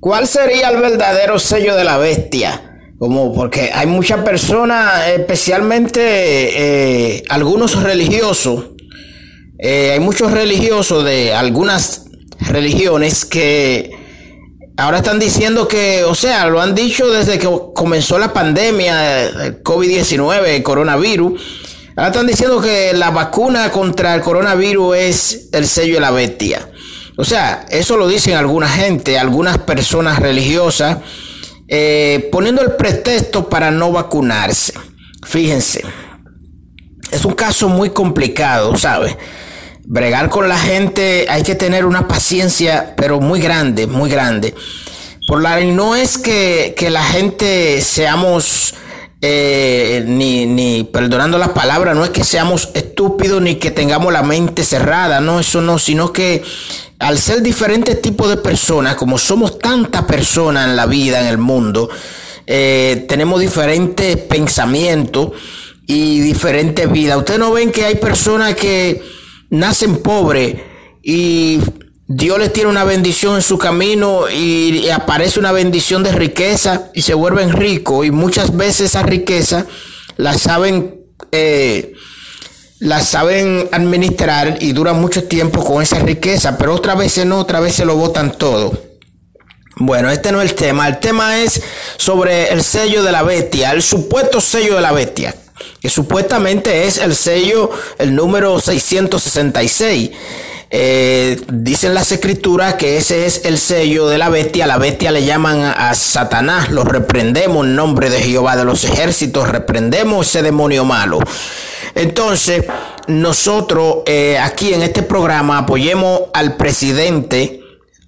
¿Cuál sería el verdadero sello de la bestia? Como porque hay muchas personas, especialmente eh, algunos religiosos, eh, hay muchos religiosos de algunas religiones que ahora están diciendo que, o sea, lo han dicho desde que comenzó la pandemia, el COVID-19, el coronavirus. Ahora están diciendo que la vacuna contra el coronavirus es el sello de la bestia. O sea, eso lo dicen alguna gente, algunas personas religiosas eh, poniendo el pretexto para no vacunarse. Fíjense, es un caso muy complicado, ¿sabes? Bregar con la gente hay que tener una paciencia, pero muy grande, muy grande. Por la no es que, que la gente seamos eh, ni, ni, perdonando las palabras, no es que seamos estúpidos ni que tengamos la mente cerrada, no, eso no, sino que al ser diferentes tipos de personas, como somos tantas personas en la vida, en el mundo, eh, tenemos diferentes pensamientos y diferentes vidas. Ustedes no ven que hay personas que nacen pobres y Dios les tiene una bendición en su camino y, aparece una bendición de riqueza y se vuelven ricos y muchas veces esa riqueza la saben eh, la saben administrar y duran mucho tiempo con esa riqueza, pero otras veces no, otras veces lo botan todo. Bueno, este no es el tema. El tema es sobre el sello de la bestia, el supuesto sello de la bestia, que supuestamente es el sello, el número 666. Eh, dicen las escrituras que ese es el sello de la bestia. La bestia le llaman a Satanás. Lo reprendemos en nombre de Jehová de los ejércitos. Reprendemos ese demonio malo. Entonces, nosotros eh, aquí en este programa apoyemos al presidente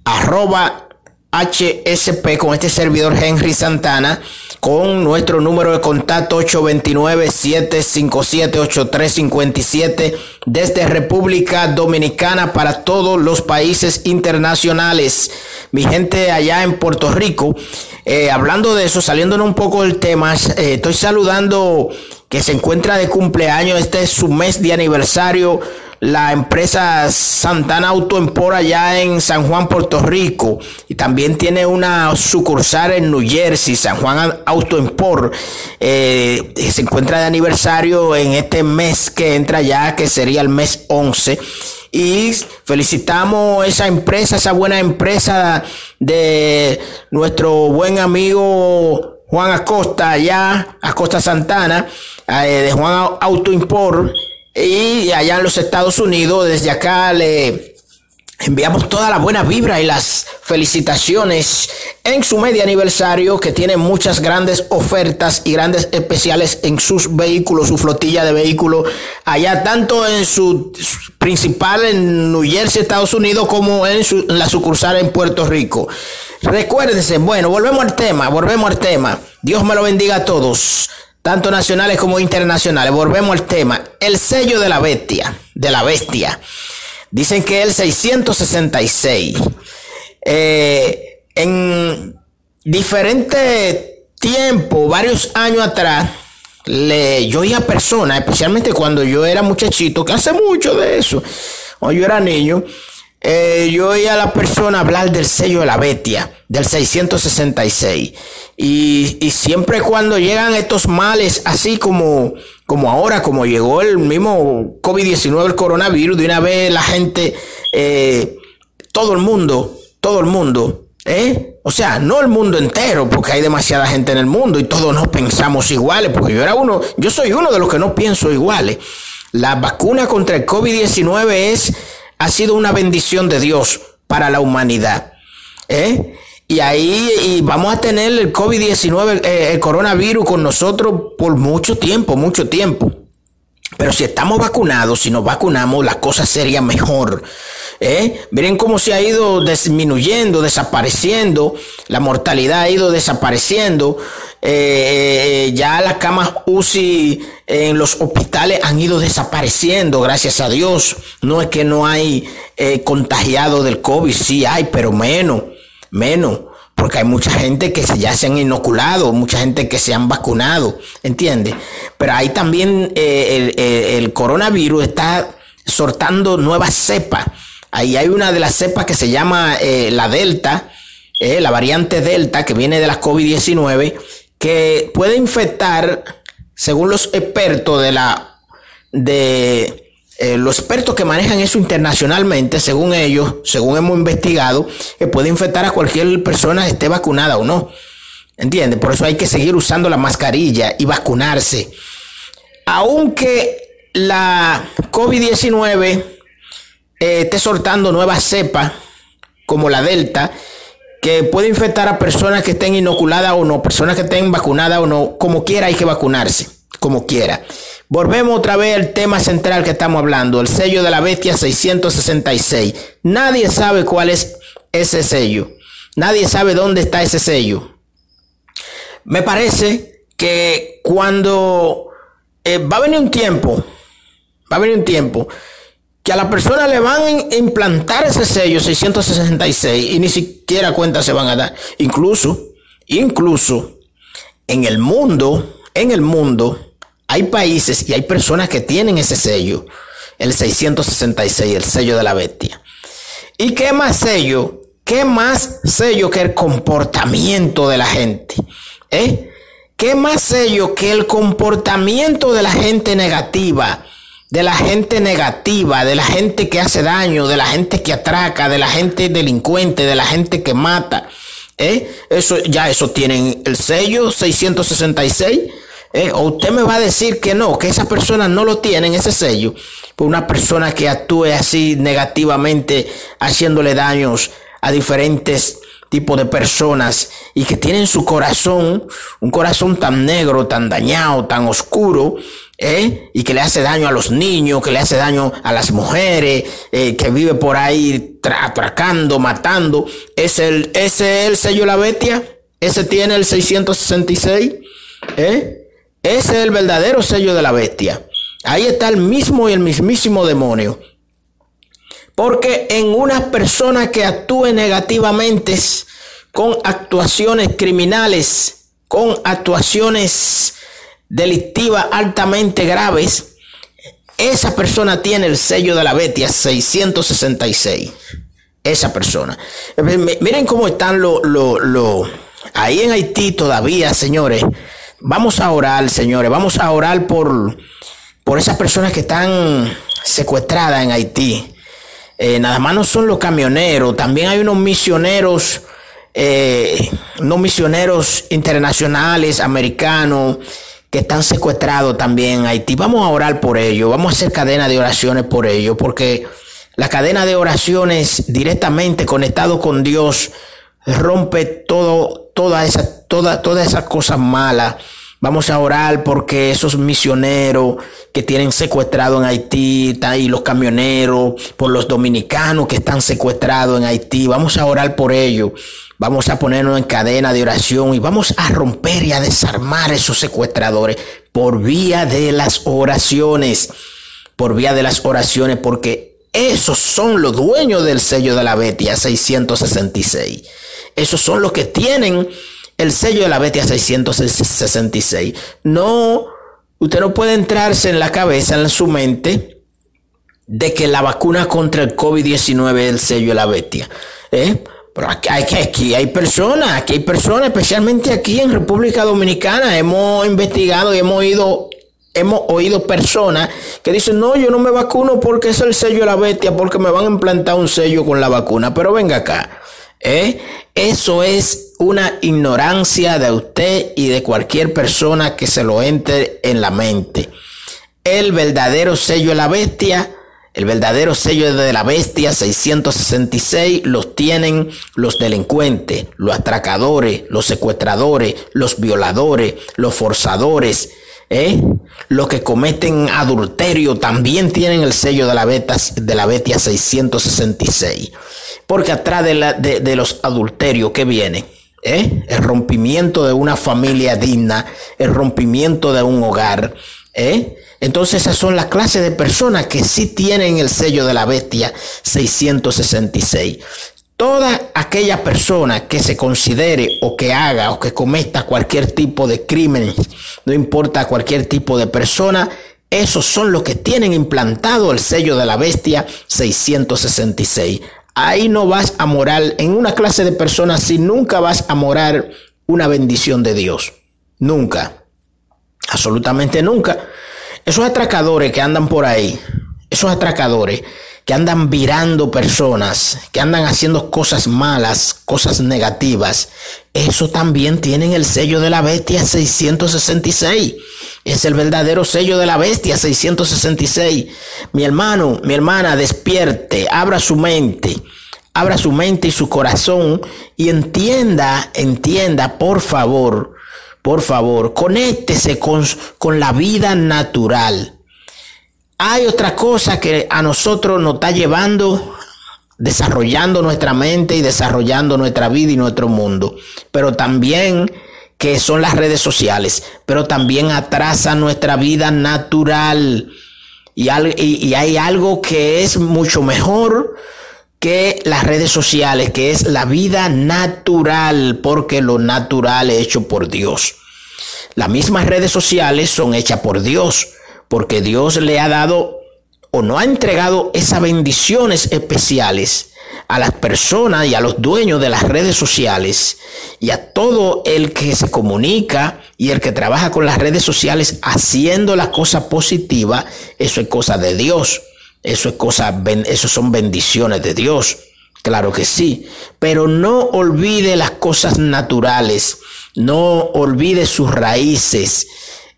arroba HSP con este servidor Henry Santana con nuestro número de contacto 829-757-8357 desde República Dominicana para todos los países internacionales. Mi gente allá en Puerto Rico, eh, hablando de eso, saliéndonos un poco del tema, eh, estoy saludando que se encuentra de cumpleaños, este es su mes de aniversario la empresa Santana Auto Empor allá en San Juan, Puerto Rico. Y también tiene una sucursal en New Jersey, San Juan Auto Empor. Eh, se encuentra de aniversario en este mes que entra ya, que sería el mes 11. Y felicitamos esa empresa, esa buena empresa de nuestro buen amigo Juan Acosta, allá, Acosta Santana, eh, de Juan Auto Import y allá en los Estados Unidos, desde acá le enviamos toda la buena vibra y las felicitaciones en su medio aniversario que tiene muchas grandes ofertas y grandes especiales en sus vehículos, su flotilla de vehículos, allá tanto en su principal en New Jersey, Estados Unidos, como en, en la sucursal en Puerto Rico. Recuérdense, bueno, volvemos al tema, volvemos al tema. Dios me lo bendiga a todos tanto nacionales como internacionales. Volvemos al tema. El sello de la bestia, de la bestia. Dicen que el 666. Eh, en diferentes tiempos, varios años atrás, le, yo oía personas, especialmente cuando yo era muchachito, que hace mucho de eso, cuando yo era niño, eh, yo oía a la persona hablar del sello de la bestia, del 666. Y, y, siempre cuando llegan estos males, así como, como ahora, como llegó el mismo COVID-19, el coronavirus, de una vez la gente, eh, todo el mundo, todo el mundo, ¿eh? O sea, no el mundo entero, porque hay demasiada gente en el mundo y todos no pensamos iguales, porque yo era uno, yo soy uno de los que no pienso iguales. La vacuna contra el COVID-19 es ha sido una bendición de Dios para la humanidad. ¿eh? Y ahí vamos a tener el COVID-19, eh, el coronavirus con nosotros por mucho tiempo, mucho tiempo. Pero si estamos vacunados, si nos vacunamos, la cosa sería mejor. ¿eh? Miren cómo se ha ido disminuyendo, desapareciendo, la mortalidad ha ido desapareciendo. Eh, eh, ya las camas UCI en los hospitales han ido desapareciendo, gracias a Dios. No es que no hay eh, contagiado del COVID, sí hay, pero menos, menos porque hay mucha gente que ya se han inoculado, mucha gente que se han vacunado, ¿entiendes? Pero ahí también el, el, coronavirus está sortando nuevas cepas. Ahí hay una de las cepas que se llama la Delta, eh, la variante Delta que viene de la COVID-19, que puede infectar, según los expertos de la de eh, los expertos que manejan eso internacionalmente, según ellos, según hemos investigado, que puede infectar a cualquier persona esté vacunada o no. ¿Entiendes? Por eso hay que seguir usando la mascarilla y vacunarse. Aunque la COVID-19 eh, esté soltando nuevas cepas, como la Delta, que puede infectar a personas que estén inoculadas o no, personas que estén vacunadas o no, como quiera hay que vacunarse, como quiera. Volvemos otra vez al tema central que estamos hablando, el sello de la bestia 666. Nadie sabe cuál es ese sello. Nadie sabe dónde está ese sello. Me parece que cuando eh, va a venir un tiempo, va a venir un tiempo que a la persona le van a implantar ese sello 666 y ni siquiera cuenta se van a dar. Incluso, incluso en el mundo, en el mundo, hay países y hay personas que tienen ese sello, el 666, el sello de la bestia. ¿Y qué más sello? ¿Qué más sello que el comportamiento de la gente? ¿Eh? ¿Qué más sello que el comportamiento de la gente negativa? De la gente negativa, de la gente que hace daño, de la gente que atraca, de la gente delincuente, de la gente que mata. ¿Eh? Eso, ya eso tienen el sello 666. Eh, o usted me va a decir que no, que esas personas no lo tienen, ese sello. Por una persona que actúe así negativamente, haciéndole daños a diferentes tipos de personas y que tienen su corazón, un corazón tan negro, tan dañado, tan oscuro, ¿eh? y que le hace daño a los niños, que le hace daño a las mujeres, eh, que vive por ahí atracando, matando. ¿Es el, ¿Ese es el sello la bestia? ¿Ese tiene el 666? ¿Eh? Ese es el verdadero sello de la bestia. Ahí está el mismo y el mismísimo demonio. Porque en una persona que actúe negativamente con actuaciones criminales, con actuaciones delictivas altamente graves, esa persona tiene el sello de la bestia 666. Esa persona. Miren cómo están los... Lo, ahí en Haití todavía, señores Vamos a orar, señores, vamos a orar por, por esas personas que están secuestradas en Haití. Eh, nada más no son los camioneros, también hay unos misioneros, eh, unos misioneros internacionales, americanos, que están secuestrados también en Haití. Vamos a orar por ellos, vamos a hacer cadena de oraciones por ellos, porque la cadena de oraciones directamente conectado con Dios rompe todo, toda esa, toda, todas esas cosas malas. Vamos a orar porque esos misioneros que tienen secuestrado en Haití, y los camioneros, por los dominicanos que están secuestrados en Haití, vamos a orar por ellos. Vamos a ponernos en cadena de oración y vamos a romper y a desarmar esos secuestradores por vía de las oraciones. Por vía de las oraciones, porque esos son los dueños del sello de la Betia 666. Esos son los que tienen el sello de la Betia 666. No, usted no puede entrarse en la cabeza, en su mente, de que la vacuna contra el COVID-19 es el sello de la Betia. ¿eh? Pero aquí aquí hay personas, aquí hay personas, especialmente aquí en República Dominicana, hemos investigado y hemos oído hemos oído personas que dicen, no, yo no me vacuno porque es el sello de la bestia, porque me van a implantar un sello con la vacuna. Pero venga acá, ¿eh? Eso es una ignorancia de usted y de cualquier persona que se lo entre en la mente. El verdadero sello de la bestia, el verdadero sello de la bestia 666 los tienen los delincuentes, los atracadores, los secuestradores, los violadores, los forzadores, ¿eh? Los que cometen adulterio también tienen el sello de la, Betia 666. Porque atrás de, los adulterios que viene, ¿eh? el rompimiento de una familia digna, el rompimiento de un hogar. ¿eh? Entonces esas son las clases de personas que sí tienen el sello de la bestia 666 toda aquella persona que se considere o que haga o que cometa cualquier tipo de crimen, no importa cualquier tipo de persona, esos son los que tienen implantado el sello de la bestia 666. ahí no vas a morar, en una clase de personas, si nunca vas a morar una bendición de Dios. Nunca. Absolutamente nunca. Esos atracadores que andan por ahí, esos atracadores que andan virando personas, que andan haciendo cosas malas, cosas negativas, eso también tienen el sello de la bestia 666. Es el verdadero sello de la bestia 666. Mi hermano, mi hermana, despierte, abra su mente, abra su mente y su corazón y entienda, entienda, por favor, por favor, conéctese con, con la vida natural. Hay otra cosa que a nosotros nos está llevando desarrollando nuestra mente y desarrollando nuestra vida y nuestro mundo, pero también que son las redes sociales, pero también atrasa nuestra vida natural. Y, y, hay algo que es mucho mejor que las redes sociales, que es la vida natural, porque lo natural es hecho por Dios. Las mismas redes sociales son hechas por Dios, porque Dios le ha dado o no ha entregado esas bendiciones especiales a las personas y a los dueños de las redes sociales y a todo el que se comunica y el que trabaja con las redes sociales haciendo la cosa positiva, eso es cosa de Dios. Eso es cosa, eso son bendiciones de Dios. Claro que sí, pero no olvide las cosas naturales, no olvide sus raíces,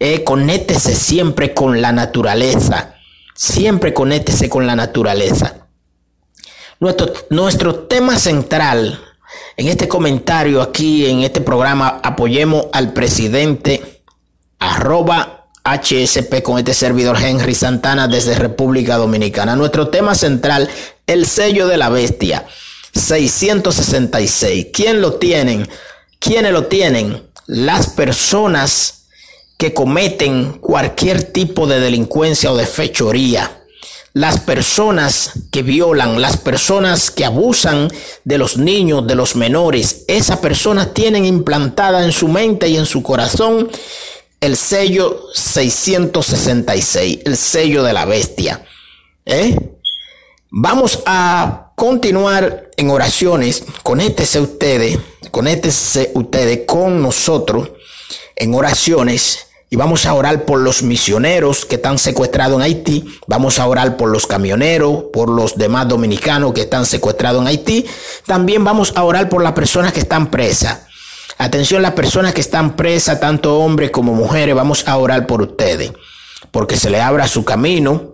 eh, conéctese siempre con la naturaleza, siempre conéctese con la naturaleza. Nuestro, tema central en este comentario aquí, en este programa, apoyemos al presidente arroba HSP con este servidor Henry Santana desde República Dominicana. Nuestro tema central, el sello de la bestia, 666. ¿Quién lo tienen? ¿Quiénes lo tienen? Las personas que cometen cualquier tipo de delincuencia o de fechoría las personas que violan, las personas que abusan de los niños, de los menores, esas personas tienen implantada en su mente y en su corazón el sello 666, el sello de la bestia. ¿Eh? Vamos a continuar en oraciones. Conéctese ustedes, conéctese ustedes con nosotros en oraciones y vamos a orar por los misioneros que están secuestrados en Haití. Vamos a orar por los camioneros, por los demás dominicanos que están secuestrados en Haití. También vamos a orar por las personas que están presas. Atención, las personas que están presas, tanto hombres como mujeres, vamos a orar por ustedes. Porque se le abra su camino,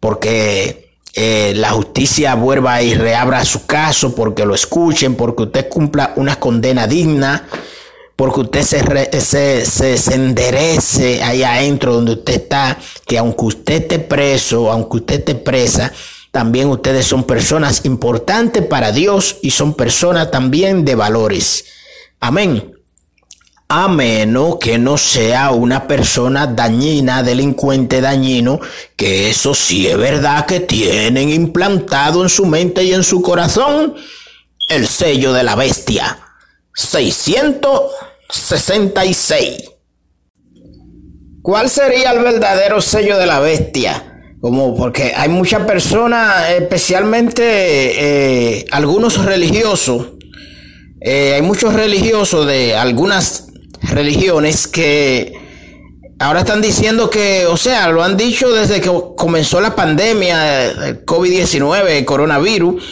porque eh, la justicia vuelva y reabra su caso, porque lo escuchen, porque usted cumpla una condena digna porque usted se, se, enderece ahí adentro donde usted está, que aunque usted esté preso, aunque usted esté presa, también ustedes son personas importantes para Dios y son personas también de valores. Amén. A menos que no sea una persona dañina, delincuente dañino, que eso sí es verdad que tienen implantado en su mente y en su corazón el sello de la bestia. 666. ¿Cuál sería el verdadero sello de la bestia? Como porque hay muchas personas, especialmente eh, algunos religiosos, eh, hay muchos religiosos de algunas religiones que ahora están diciendo que, o sea, lo han dicho desde que comenzó la pandemia, el COVID-19, el coronavirus,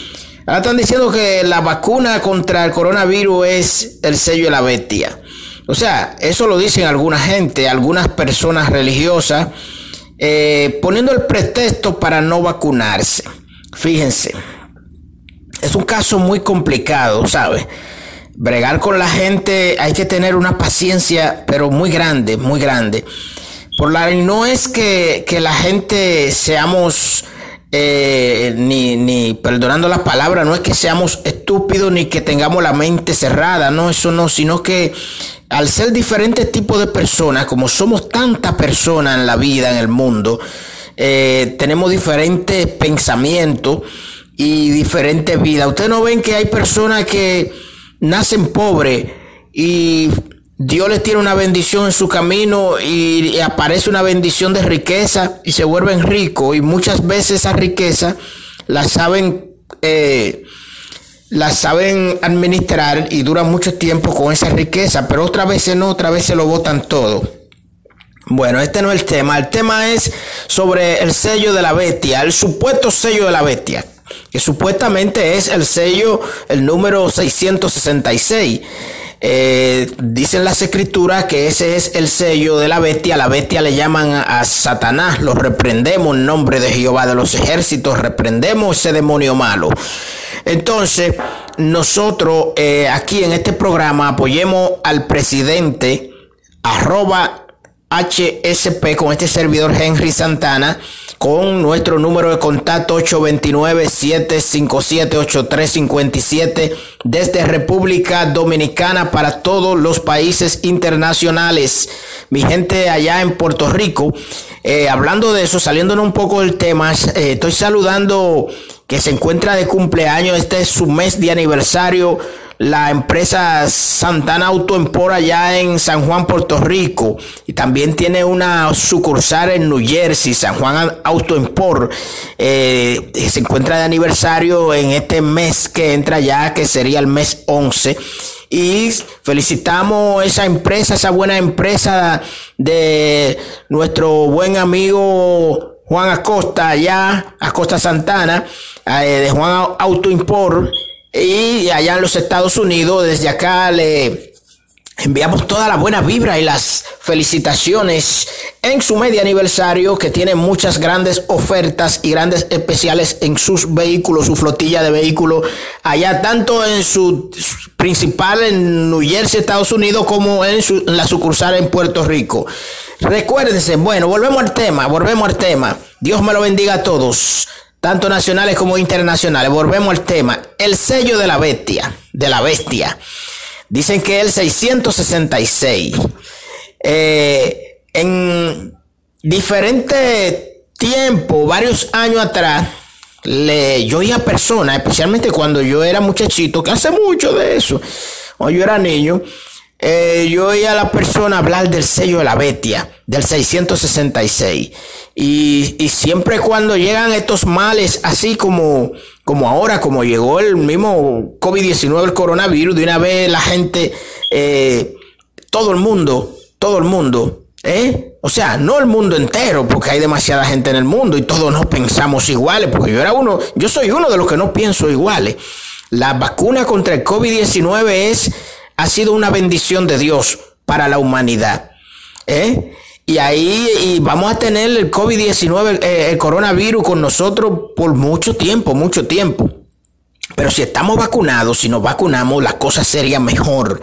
Ahora están diciendo que la vacuna contra el coronavirus es el sello de la bestia. O sea, eso lo dicen alguna gente, algunas personas religiosas, eh, poniendo el pretexto para no vacunarse. Fíjense, es un caso muy complicado, ¿sabes? Bregar con la gente hay que tener una paciencia, pero muy grande, muy grande. Por la no es que, que la gente seamos eh, ni, ni perdonando las palabras, no es que seamos estúpidos ni que tengamos la mente cerrada, no, eso no, sino que al ser diferentes tipos de personas, como somos tantas personas en la vida, en el mundo, eh, tenemos diferentes pensamientos y diferentes vidas. Ustedes no ven que hay personas que nacen pobres y Dios les tiene una bendición en su camino y aparece una bendición de riqueza y se vuelven ricos y muchas veces esa riqueza la saben eh, la saben administrar y duran mucho tiempo con esa riqueza, pero otras veces no, otras veces lo botan todo. Bueno, este no es el tema. El tema es sobre el sello de la bestia, el supuesto sello de la bestia, que supuestamente es el sello, el número 666. Eh, dicen las escrituras que ese es el sello de la bestia. La bestia le llaman a, Satanás. Lo reprendemos en nombre de Jehová de los ejércitos. Reprendemos ese demonio malo. Entonces, nosotros eh, aquí en este programa apoyemos al presidente arroba HSP con este servidor Henry Santana con nuestro número de contacto 829-757-8357 desde República Dominicana para todos los países internacionales. Mi gente allá en Puerto Rico, eh, hablando de eso, saliéndonos un poco del tema, eh, estoy saludando que se encuentra de cumpleaños, este es su mes de aniversario la empresa Santana Auto Empor allá en San Juan, Puerto Rico. Y también tiene una sucursal en New Jersey, San Juan Auto Empor. Eh, se encuentra de aniversario en este mes que entra ya, que sería el mes 11. Y felicitamos esa empresa, esa buena empresa de nuestro buen amigo Juan Acosta allá, Acosta Santana, eh, de Juan Auto Import y allá en los Estados Unidos, desde acá le enviamos toda la buena vibra y las felicitaciones en su medio aniversario que tiene muchas grandes ofertas y grandes especiales en sus vehículos, su flotilla de vehículos, allá tanto en su principal en New Jersey, Estados Unidos, como en, su, la sucursal en Puerto Rico. Recuérdense, bueno, volvemos al tema, volvemos al tema. Dios me lo bendiga a todos tanto nacionales como internacionales. Volvemos al tema. El sello de la bestia, de la bestia. Dicen que el 666. Eh, en diferentes tiempos, varios años atrás, le, yo oía personas, especialmente cuando yo era muchachito, que hace mucho de eso, cuando yo era niño, eh, yo oía a la persona hablar del sello de la bestia, del 666. Y, y, siempre cuando llegan estos males, así como, como ahora, como llegó el mismo COVID-19, el coronavirus, de una vez la gente, eh, todo el mundo, todo el mundo, ¿eh? O sea, no el mundo entero, porque hay demasiada gente en el mundo y todos no pensamos iguales, porque yo era uno, yo soy uno de los que no pienso iguales. La vacuna contra el COVID-19 es ha sido una bendición de Dios para la humanidad. ¿eh? Y ahí y vamos a tener el COVID-19, eh, el coronavirus con nosotros por mucho tiempo, mucho tiempo. Pero si estamos vacunados, si nos vacunamos, la cosa sería mejor.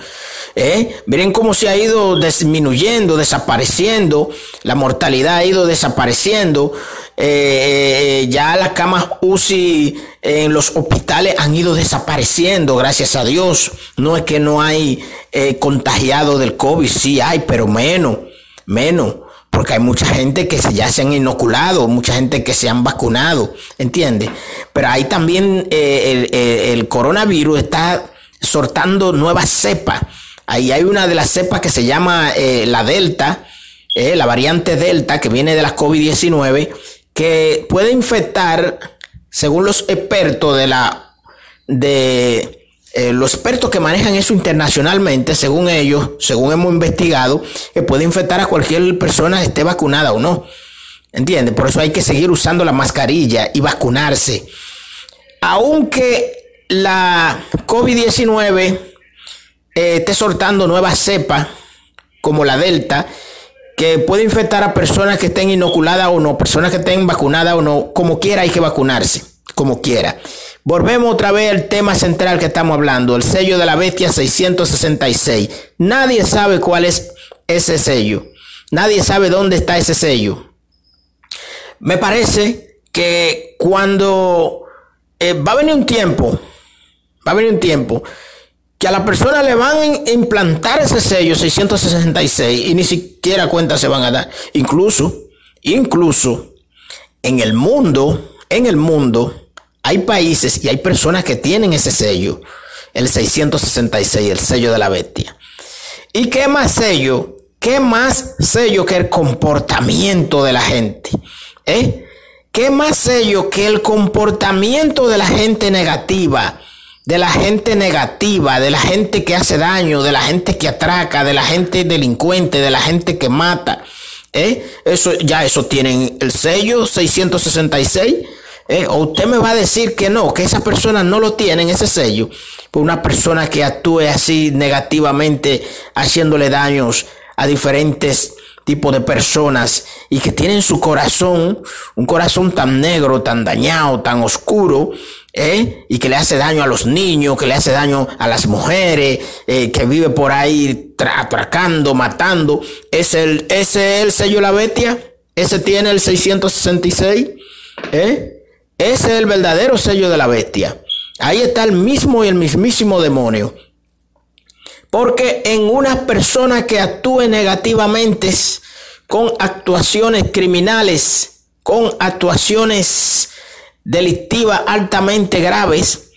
¿eh? Miren cómo se ha ido disminuyendo, desapareciendo, la mortalidad ha ido desapareciendo. Eh, ya las camas UCI en los hospitales han ido desapareciendo, gracias a Dios. No es que no hay eh, contagiado del COVID, sí hay, pero menos, menos porque hay mucha gente que ya se han inoculado, mucha gente que se han vacunado, ¿entiendes? Pero ahí también eh, el, coronavirus está sortando nuevas cepas. Ahí hay una de las cepas que se llama eh, la Delta, eh, la variante Delta que viene de la COVID-19, que puede infectar, según los expertos de la de eh, los expertos que manejan eso internacionalmente, según ellos, según hemos investigado, que puede infectar a cualquier persona esté vacunada o no. ¿Entiendes? Por eso hay que seguir usando la mascarilla y vacunarse. Aunque la COVID-19 eh, esté soltando nuevas cepas, como la Delta, que puede infectar a personas que estén inoculadas o no, personas que estén vacunadas o no, como quiera hay que vacunarse, como quiera. Volvemos otra vez al tema central que estamos hablando, el sello de la bestia 666. Nadie sabe cuál es ese sello. Nadie sabe dónde está ese sello. Me parece que cuando eh, va a venir un tiempo, va a venir un tiempo que a la persona le van a implantar ese sello 666 y ni siquiera cuenta se van a dar. Incluso, incluso en el mundo, en el mundo, hay países y hay personas que tienen ese sello, el 666, el sello de la bestia. ¿Y qué más sello? ¿Qué más sello que el comportamiento de la gente? ¿Eh? ¿Qué más sello que el comportamiento de la gente negativa? De la gente negativa, de la gente que hace daño, de la gente que atraca, de la gente delincuente, de la gente que mata. ¿Eh? Eso, ya eso tienen el sello 666. ¿Eh? O usted me va a decir que no, que esas personas no lo tienen, ese sello. Por una persona que actúe así negativamente, haciéndole daños a diferentes tipo de personas y que tienen su corazón, un corazón tan negro, tan dañado, tan oscuro, ¿eh? y que le hace daño a los niños, que le hace daño a las mujeres, eh, que vive por ahí atracando, matando. ¿Es el, ese es el sello la bestia? ¿Ese tiene el 666? ¿Eh? Ese es el verdadero sello de la bestia. Ahí está el mismo y el mismísimo demonio. Porque en una persona que actúe negativamente con actuaciones criminales, con actuaciones delictivas altamente graves,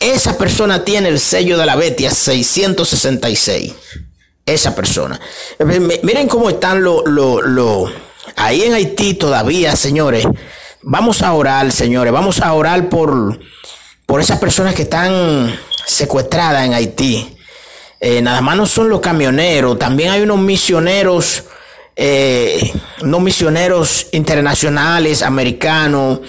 esa persona tiene el sello de la Betia 666. Esa persona. Miren cómo están los... Lo, ahí en Haití todavía, señores. Vamos a orar, señores. Vamos a orar por, por esas personas que están secuestradas en Haití. Eh, nada más no son los camioneros, también hay unos misioneros, eh, unos misioneros internacionales, americanos,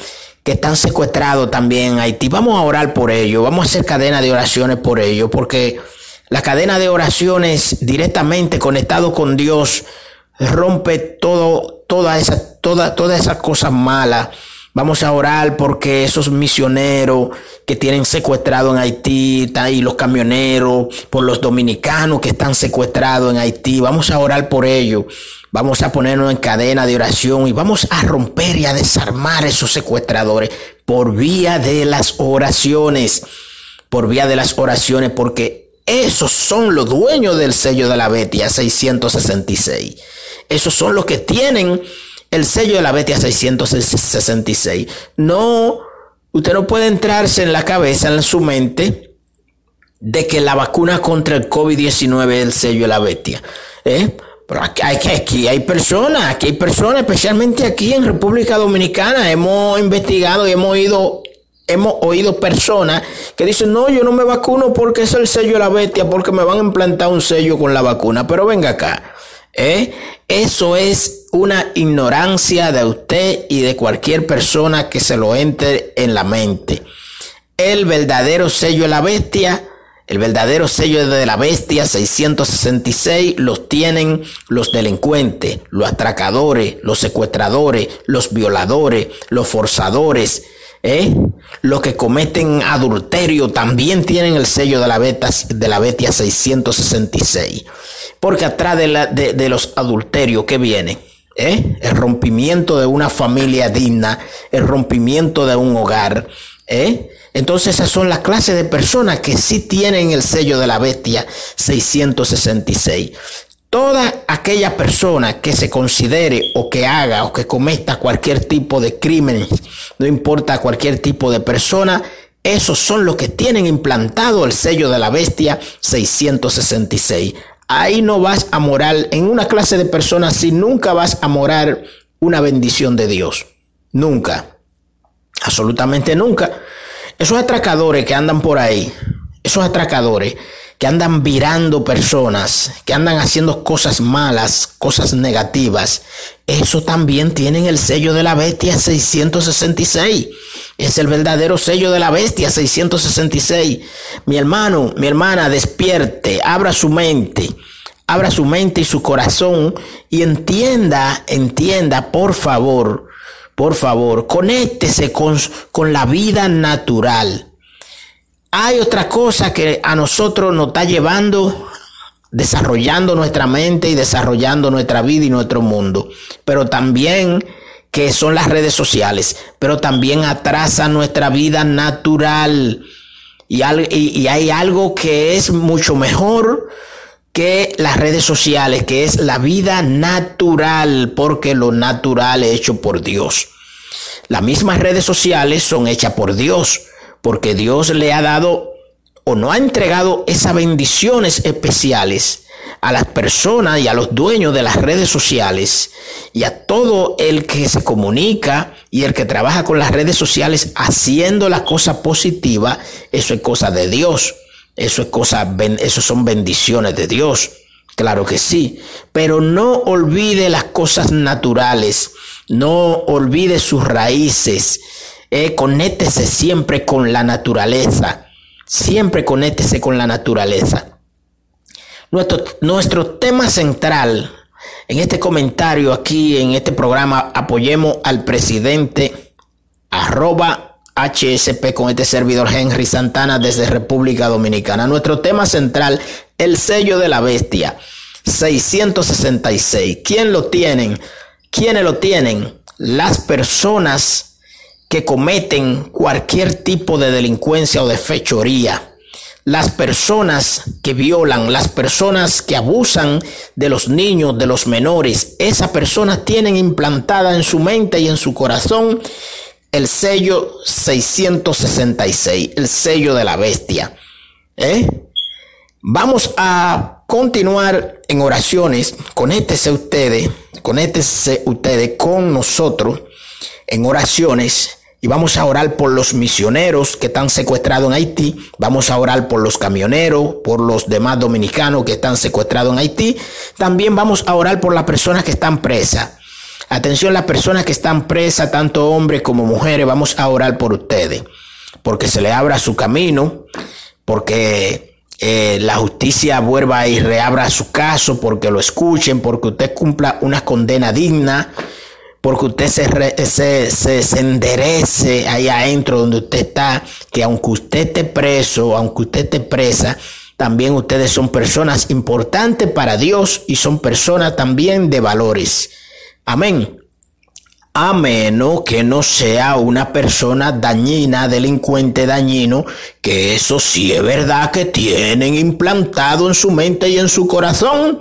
que están secuestrados también en Haití. Vamos a orar por ellos, vamos a hacer cadena de oraciones por ellos, porque la cadena de oraciones directamente conectado con Dios rompe todo, toda esa, toda, todas esas cosas malas Vamos a orar porque esos misioneros que tienen secuestrado en Haití, y los camioneros, por los dominicanos que están secuestrados en Haití, vamos a orar por ellos. Vamos a ponernos en cadena de oración y vamos a romper y a desarmar esos secuestradores por vía de las oraciones. Por vía de las oraciones, porque esos son los dueños del sello de la Betia 666. Esos son los que tienen el sello de la Betia 666. No, usted no puede entrarse en la cabeza, en su mente, de que la vacuna contra el COVID-19 es el sello de la Betia. ¿eh? Pero aquí, hay personas, aquí hay personas, especialmente aquí en República Dominicana, hemos investigado y hemos oído, hemos oído personas que dicen, no, yo no me vacuno porque es el sello de la bestia, porque me van a implantar un sello con la vacuna. Pero venga acá, ¿eh? Eso es una ignorancia de usted y de cualquier persona que se lo entre en la mente. El verdadero sello de la bestia, el verdadero sello de la bestia 666 los tienen los delincuentes, los atracadores, los secuestradores, los violadores, los forzadores, ¿eh? Los que cometen adulterio también tienen el sello de la, beta, de la Betia 666. Porque atrás de, de, los adulterios que viene, ¿eh? el rompimiento de una familia digna, el rompimiento de un hogar. ¿eh? Entonces esas son las clases de personas que sí tienen el sello de la bestia 666. Toda aquella persona que se considere o que haga o que cometa cualquier tipo de crimen, no importa cualquier tipo de persona, esos son los que tienen implantado el sello de la bestia 666. Ahí no vas a morar, en una clase de personas si nunca vas a morar una bendición de Dios. Nunca. Absolutamente nunca. Esos atracadores que andan por ahí, esos atracadores que andan virando personas, que andan haciendo cosas malas, cosas negativas, eso también tienen el sello de la bestia 666. Es el verdadero sello de la bestia 666. Mi hermano, mi hermana, despierte, abra su mente, abra su mente y su corazón y entienda, entienda, por favor, por favor, conéctese con, con la vida natural hay otra cosa que a nosotros nos está llevando, desarrollando nuestra mente y desarrollando nuestra vida y nuestro mundo, pero también que son las redes sociales, pero también atrasa nuestra vida natural. Y, y, hay algo que es mucho mejor que las redes sociales, que es la vida natural, porque lo natural es hecho por Dios. Las mismas redes sociales son hechas por Dios porque Dios le ha dado o no ha entregado esas bendiciones especiales a las personas y a los dueños de las redes sociales y a todo el que se comunica y el que trabaja con las redes sociales haciendo la cosa positiva, eso es cosa de Dios. Eso es cosa, eso son bendiciones de Dios. Claro que sí, pero no olvide las cosas naturales, no olvide sus raíces, eh, conéctese siempre con la naturaleza, siempre conéctese con la naturaleza. Nuestro, nuestro tema central en este comentario aquí, en este programa, apoyemos al presidente arroba HSP con este servidor Henry Santana desde República Dominicana. Nuestro tema central, el sello de la bestia, 666. ¿Quién lo tienen? ¿Quiénes lo tienen? Las personas que cometen cualquier tipo de delincuencia o de fechoría las personas que violan, las personas que abusan de los niños, de los menores, esas personas tienen implantada en su mente y en su corazón el sello 666, el sello de la bestia. ¿Eh? Vamos a continuar en oraciones. Conéctese ustedes, conéctese ustedes con nosotros en oraciones y vamos a orar por los misioneros que están secuestrados en Haití. Vamos a orar por los camioneros, por los demás dominicanos que están secuestrados en Haití. También vamos a orar por las personas que están presas. Atención, las personas que están presas, tanto hombres como mujeres, vamos a orar por ustedes. Porque se le abra su camino, porque eh, la justicia vuelva y reabra su caso, porque lo escuchen, porque usted cumpla una condena digna porque usted se, se, enderece ahí adentro donde usted está, que aunque usted esté preso, aunque usted esté presa, también ustedes son personas importantes para Dios y son personas también de valores. Amén. A menos que no sea una persona dañina, delincuente dañino, que eso sí es verdad que tienen implantado en su mente y en su corazón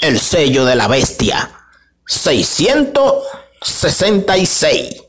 el sello de la bestia. 666.